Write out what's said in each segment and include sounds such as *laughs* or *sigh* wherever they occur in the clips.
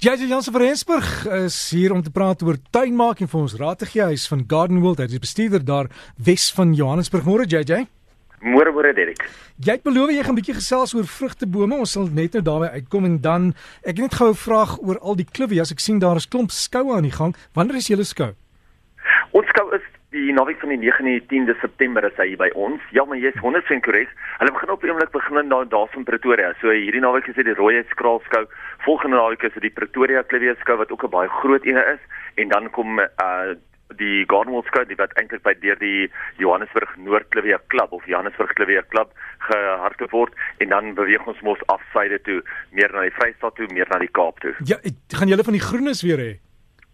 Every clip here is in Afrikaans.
JJ Jansen van Rensburg is hier om te praat oor tuinmaak en vir ons raad te gee. Hy is van Garden World, hy is bestuurder daar Wes van Johannesburg. Môre JJ. Môre môre Derek. Jy het beloof jy gaan 'n bietjie gesels oor vrugtebome. Ons sal net nou daarby uitkom en dan ek het net gou 'n vraag oor al die klubbies. Ek sien daar is klomp skoue aan die gang. Wanneer is julle skou? Ons skou is die naweek van die 9 en die 10de September is hy by ons. Ja, maar jy's 100% korrek. Hulle begin op oomblik begin daar daar van Pretoria. So hierdie naweek is dit die Rooi Skraalskou. Volgende naweek is dit die Pretoria Kliweeskou wat ook 'n baie groot een is en dan kom uh die Gardenwell Skou wat eintlik by deur die Johannesburg Noordkliwee Klub of Johannesburg Kliwee Klub gehardloop word en dan beweeg ons mos afsyde toe, meer na die Vrystaat toe, meer na die Kaap toe. Ja, gaan julle van die groenes weer hê?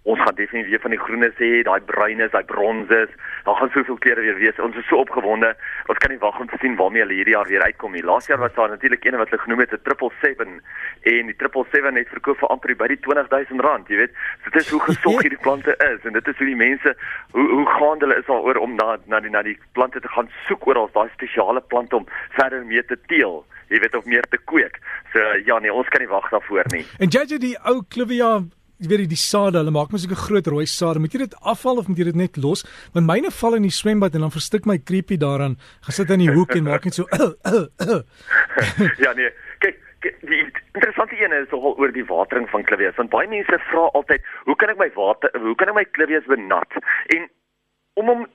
Ons gaan definitief weer van die groene sê, daai bruines, daai bronses, daar gaan soveel kleure weer wees. Ons is so opgewonde. Ons kan nie wag om te sien waarmee hulle hierdie jaar weer uitkom nie. Laas jaar was daar natuurlik een wat hulle genoem het 'n 777 en die 777 het verkoop vir amper by die 20000 rand, jy weet. So dit is hoe gesog hierdie plante is en dit is hoe die mense hoe hoe gaan hulle is daaroor om na na die na die plante te gaan soek oor al daai spesiale plante om verder mee te teel. Jy weet of meer te kweek. So ja nee, ons kan nie wag daarvoor nie. En judge die ou Clivia jy weet die sade, hulle maak mos 'n groot rooi sade. Moet jy dit afval of moet jy dit net los? Want myne val in die swembad en dan verstik my creepy daaraan. Gesit in die hoek en maak net so. *laughs* Ja nee, kyk die interessante een is nogal oor die watering van klivies. Want baie mense vra altyd, hoe kan ek my water, hoe kan ek my klivies benat? En om om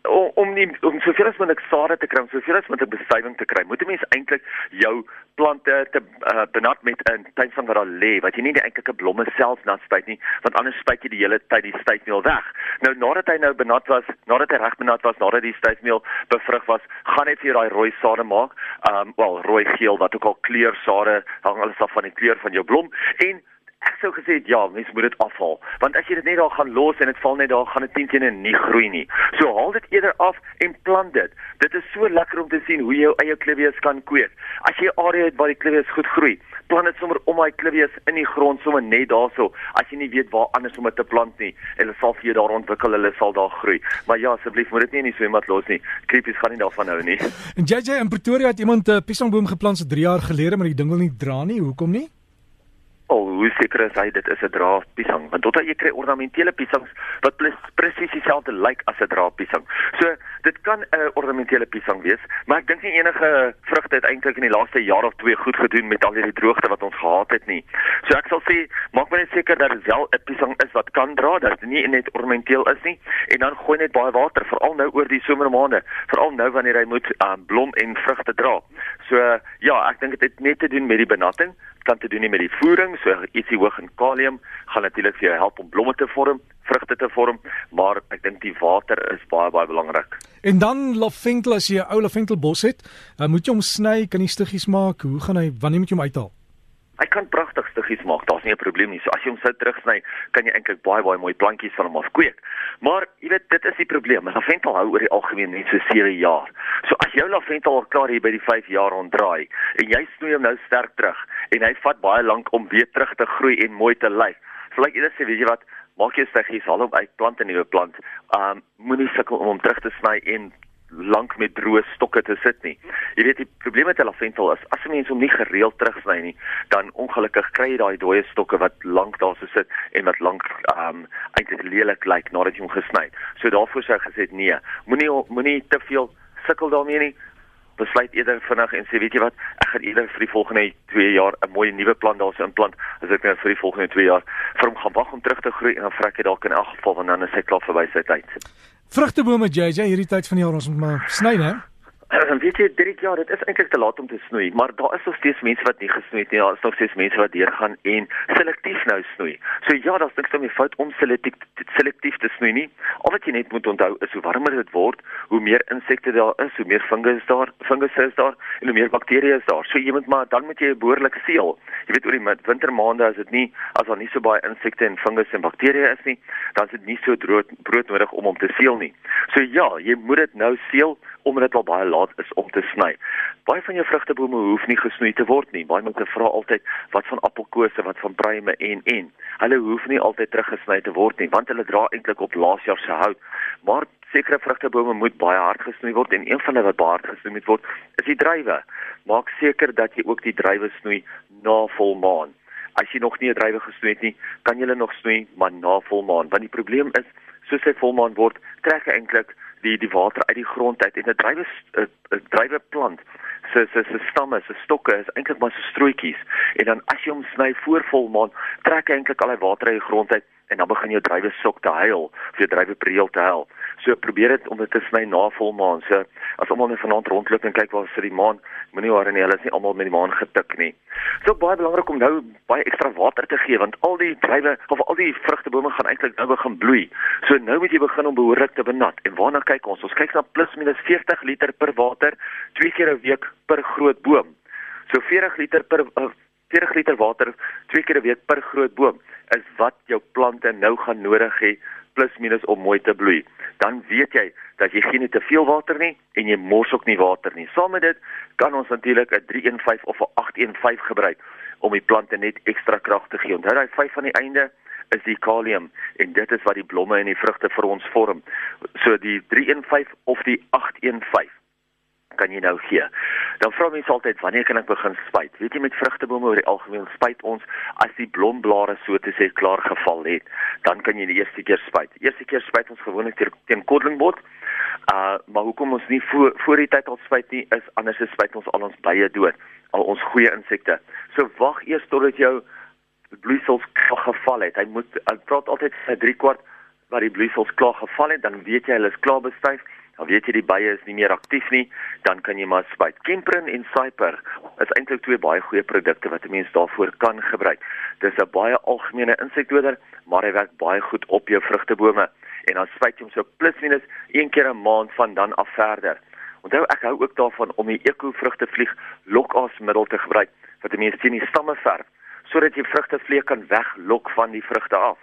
om nie om soveel as moontlik sade te kry, soveel as moontlik bestuiving te kry, moet 'n mens eintlik jou plante te uh, benat met 'n tuinvang wat daar lê, wat jy nie die eintlike blomme self nat spuit nie, want anders spuit jy die hele tyd die stuifmeel weg. Nou nadat hy nou benat was, nadat hy reg benat was, nadat die stuifmeel bevrug was, gaan hy vir daai rooi sade maak. Ehm um, wel rooi geel wat ook al kleur sade hang alles af van die kleur van jou blom en ek sou gesê ja, mens moet dit afhaal, want as jy dit net daar gaan los en dit val net daar, gaan dit teen teen nie groei nie. So haal dit eerder af en plant dit. Dit is so lekker om te sien hoe jy jou eie klivies kan kweek. As jy 'n area het waar die klivies goed groei, plant dit sommer om daai klivies in die grond sommer net daarso. As jy nie weet waar anders om dit te plant nie, hulle sal vir jou daar ontwikkel, hulle sal daar groei. Maar ja, asseblief moet dit nie in die swembad los nie. Creepies gaan nie daarvan hou nie. *laughs* En JJ in Pretoria het iemand 'n piesangboom geplant so 3 jaar gelede, maar die ding wil nie dra nie. Hoekom nie? al hoe seker is hy dit is 'n draadpiesang want tot jy kry ornamentele piesangs wat presies dieselfde lyk as 'n draadpiesang. So dit kan 'n ornamentele piesang wees, maar ek dink nie enige vrugte het eintlik in die laaste jaar of twee goed gedoen met al hierdie droogte wat ons gehad het nie. So ek sal sê maak maar net seker dat dit wel 'n piesang is wat kan dra, dat dit nie net ornamenteel is nie en dan gooi net baie water veral nou oor die somermaande, veral nou wanneer hy moet um, blom en vrugte dra. So ja, ek dink dit het net te doen met die benatting kan te doen met die voeding, so ietsie hoog in kalium gaan natuurlik vir jou help om blomme te vorm, vrugte te vorm, maar ek dink die water is baie baie belangrik. En dan lavendel as jy 'n ou lavendelbos het, dan moet jy hom sny, kan jy stukkies maak. Hoe gaan hy wanneer moet jy hom uithaal? Hy kan pragtig stukkies maak, daar's nie 'n probleem nie. So as jy hom sou terugsny, kan jy eintlik baie baie mooi plantjies van hom afkweek. Maar jy weet, dit is die probleem. Lavendel hou oor die algemeen net so 7 jaar. So as jou lavendel al klaar hier by die 5 jaar ontdraai en jy snoei hom nou sterk terug, en hy vat baie lank om weer terug te groei en mooi te lyk. So like eerder sê, weet jy wat, maak jy steggies, haal hom uit, plant 'n nuwe plant. Um moenie sukkel om hom terug te sny en lank met droë stokke te sit nie. Jy weet die probleem met lavendel is as 'n mens hom nie gereeld terugsny nie, dan ongelukkig kry jy daai dooie stokke wat lank daar so sit en wat lank um eintlik lelik lyk nadat jy hom gesny het. So daarvoor sou ek gesê nee, moenie moenie te veel sukkel daarmee nie besluit eerder vinnig en sê weet jy wat, ek gaan eerder vir die volgende 2 jaar 'n mooi nuwe plan daarso inplant as ek net vir die volgende 2 jaar vir hom gaan wag om terug te groei en dan vrek hy dalk in elk geval want dan is hy klaar verby sy tyd. Vrugtebome JJ hierdie tyd van die jaar ons moet maar sny hè. Dan *clears throat* weet jy direk ja, dit is eintlik te laat om te snoei, maar daar is nog steeds mense wat nie gesnoei het nie. Daar is nog steeds mense wat deurgaan en selektief nou snoei. So ja, daar's niks om die fout om selektief selektief te snoei nie. Al wat jy net moet onthou is hoe warmer dit word, hoe meer insekte daar is, hoe meer fungus daar, fungus is daar en hoe meer bakterieë is daar. So jy moet maar dan moet jy behoorlik seël. Jy weet oor die wintermaande as dit nie as daar nie so baie insekte en fungus en bakterieë is nie, dan is dit nie so brood brood nodig om hom te seël nie. So ja, jy moet dit nou seël omdat dit al baie laat is om te sny. Baie van jou vrugtebome hoef nie gesnoei te word nie. Baie mense vra altyd wat van appelkose, wat van pruime en en. Hulle hoef nie altyd teruggesny te word nie, want hulle dra eintlik op laasjaar se hout. Maar sekere vrugtebome moet baie hard gesnoei word en een van hulle wat baie hard gesnoei moet word, is die druiwe. Maak seker dat jy ook die druiwe snoei na volmaan. As jy nog nie 'n drywe gesnoei het nie, kan jy hulle nog snoei maar na volmaan, want die probleem is soos hy volmaan word, trek hy eintlik die die water uit die grond uit en 'n drywe 'n drywe plant se se se stamme, se stokke is eintlik maar so strootjies en dan as jy hom sny voor volmaan, trek hy eintlik al die water uit die grond uit en dan begin jou drywe sok te huil, of jou drywe preel te huil. So probeer dit om dit te sny na volmaan. So as almal net vanaand rondloop en kyk waar sit die maan, moenie worry nie, hulle is nie almal met die maan getik nie. So baie belangrik om nou baie ekstra water te gee want al die drywe of al die vrugtebome gaan eintlik nou begin bloei. So nou moet jy begin om behoorlik te benat. En waarna kyk ons? Ons kyk na plus minus 40 liter per water twee keer 'n week per groot boom. So 40 liter per uh, 40 liter water twee keer 'n week per groot boom is wat jou plante nou gaan nodig hê plus minus om mooi te bloei. Dan weet jy dat jy geen te veel water nie en jy mors ook nie water nie. Saam met dit kan ons natuurlik 'n 315 of 'n 815 gebruik om die plante net ekstra krag te gee. Onthou daai 5 aan die einde is die kalium en dit is wat die blomme en die vrugte vir ons vorm. So die 315 of die 815 kan jy nou gee. Dan vra mense altyd wanneer kan ek begin spuit? Weet jy met vrugtebome oor die algemeen spuit ons as die blomblare so te sê klaar geval het, dan kan jy die eerste keer spuit. Eerste keer spuit ons gewoonlik teen, teen kodlingbot. Uh maar hoekom ons nie voor voor die tyd al spuit nie is anders as spuit ons al ons bye dood, al ons goeie insekte. So wag eers totdat jou bloeisels klaar geval het. Hy moet ek praat altyd vir 3 kwart waar die bloeisels klaar geval het, dan weet jy hulle is klaar bestuif Dan weet jy die bye is nie meer aktief nie, dan kan jy maar spuit. Kemprin en Cyper is eintlik twee baie goeie produkte wat 'n mens daarvoor kan gebruik. Dis 'n baie algemene insekdoder, maar hy werk baie goed op jou vrugtebome en dan spuit jy hom so plus minus een keer 'n maand van dan af verder. Onthou ek hou ook daarvan om die Eco vrugtevlieg lokaasmiddel te gebruik wat 'n mens teen die stamme verf sodat jy vrugtevlieg kan weglok van die vrugte af.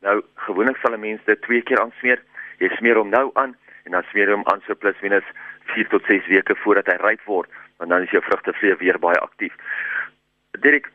Nou gewoonlik sal 'n mens dit twee keer aansmeer. Jy smeer hom nou aan en dan smeer jy hom aan so plus minus 4 tot 6 weke voordat hy ryp word, want dan is jou vrugtevlee weer baie aktief. Dirk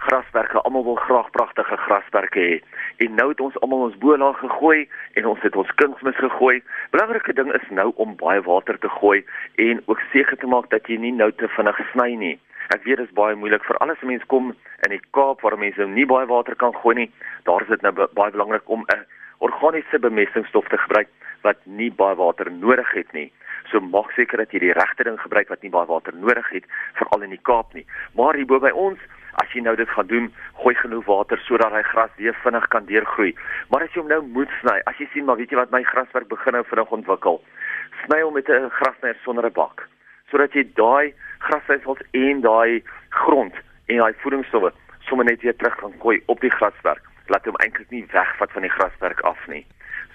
grasperke, almal wil graag pragtige grasperke hê. En nou het ons almal ons boelaag gegooi en ons het ons kunsmis gegooi. Belangrike ding is nou om baie water te gooi en ook seker te maak dat jy nie nou te vinnig sny nie. Ek weet dit is baie moeilik vir alles mense kom in die Kaap waar mense nie baie water kan gooi nie. Daar is dit nou baie belangrik om 'n organiese bemestingsstof te gebruik wat nie baie water nodig het nie. So maak seker dat jy die regte ding gebruik wat nie baie water nodig het veral in die Kaap nie. Maar hier bo by ons, as jy nou dit gaan doen, gooi genoeg water sodat hy gras weer vinnig kan deurgroei. Maar as jy hom nou moet sny, as jy sien maar weet jy wat my graswerk begin nou vinnig ontwikkel. Sny hom met 'n grasnyer sonder 'n bak sodat jy daai grasveisels en daai grond en daai voedingsstowwe sommer net weer terug kan gooi op die graswerk. Laat hom eintlik nie wegvat van die graswerk af nie.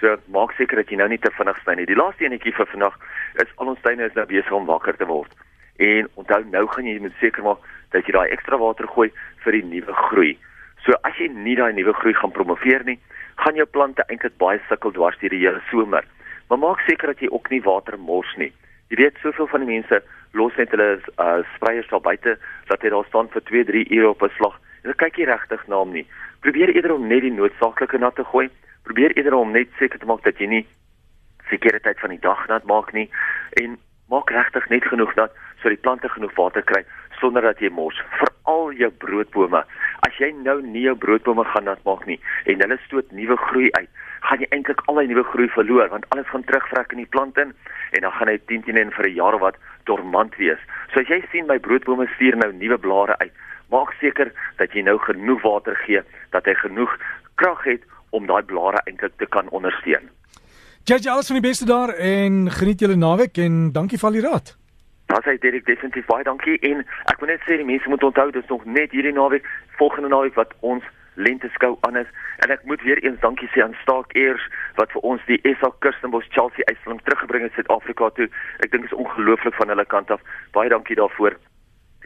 So maak seker dat jy nou nie te vinnig sny nie. Die laaste enetjie vir vandag is al ons tuine is nou besig om wakker te word. En onthou nou gaan jy moet seker maak dat jy daai ekstra water gooi vir die nuwe groei. So as jy nie daai nuwe groei gaan promoveer nie, gaan jou plante eintlik baie sukkel dwars deur die hele somer. Maar maak seker dat jy ook nie water mors nie. Jy weet soveel van die mense los net hulle uh, spreiers daar buite dat hy daar staan vir 2, 3 ure op 'n slag. Dan kyk jy regtig na hom nie. Probeer eerder om net die noodsaaklike nat te gooi. Probeer eerder om net seker te maak dat jy nie sekere tyd van die dag nat maak nie. En maak regtig net genoeg dat sodat die plante genoeg water kry sonder dat jy mors. Veral jou broodbome. As jy nou nie jou broodbome gaan nat maak nie en hulle stoot nuwe groei uit gaan jy eintlik al die nuwe groei verloor want alles gaan terugvrek in die plant in en dan gaan hy 10 10 en vir 'n jaar of wat dormant wees. So as jy sien my broodbome stuur nou nuwe blare uit maak seker dat jy nou genoeg water gee dat hy genoeg krag het om daai blare eintlik te kan ondersteun. JJ alles van die beste daar en geniet julle naweek en dankie vir al die raad. Dan sê Derek definitief baie dankie en ek wil net sê die mense moet onthou dis nog net hierdie naweek volgende naweek wat ons lente skou aan is en ek moet weer eens dankie sê aan Staak Eers wat vir ons die SA Kirstenbosch Chelsea uitstalling teruggebring het Suid-Afrika toe. Ek dink is ongelooflik van hulle kant af. Baie dankie daarvoor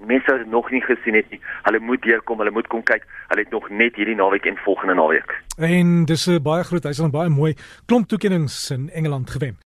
mense wat nog nie gesien het nie, hulle moet deurkom, hulle moet kom kyk. Hulle het nog net hierdie naweek en volgende naweek. En dis 'n baie groot, hy's al baie mooi klomp toekennings in Engeland gewen.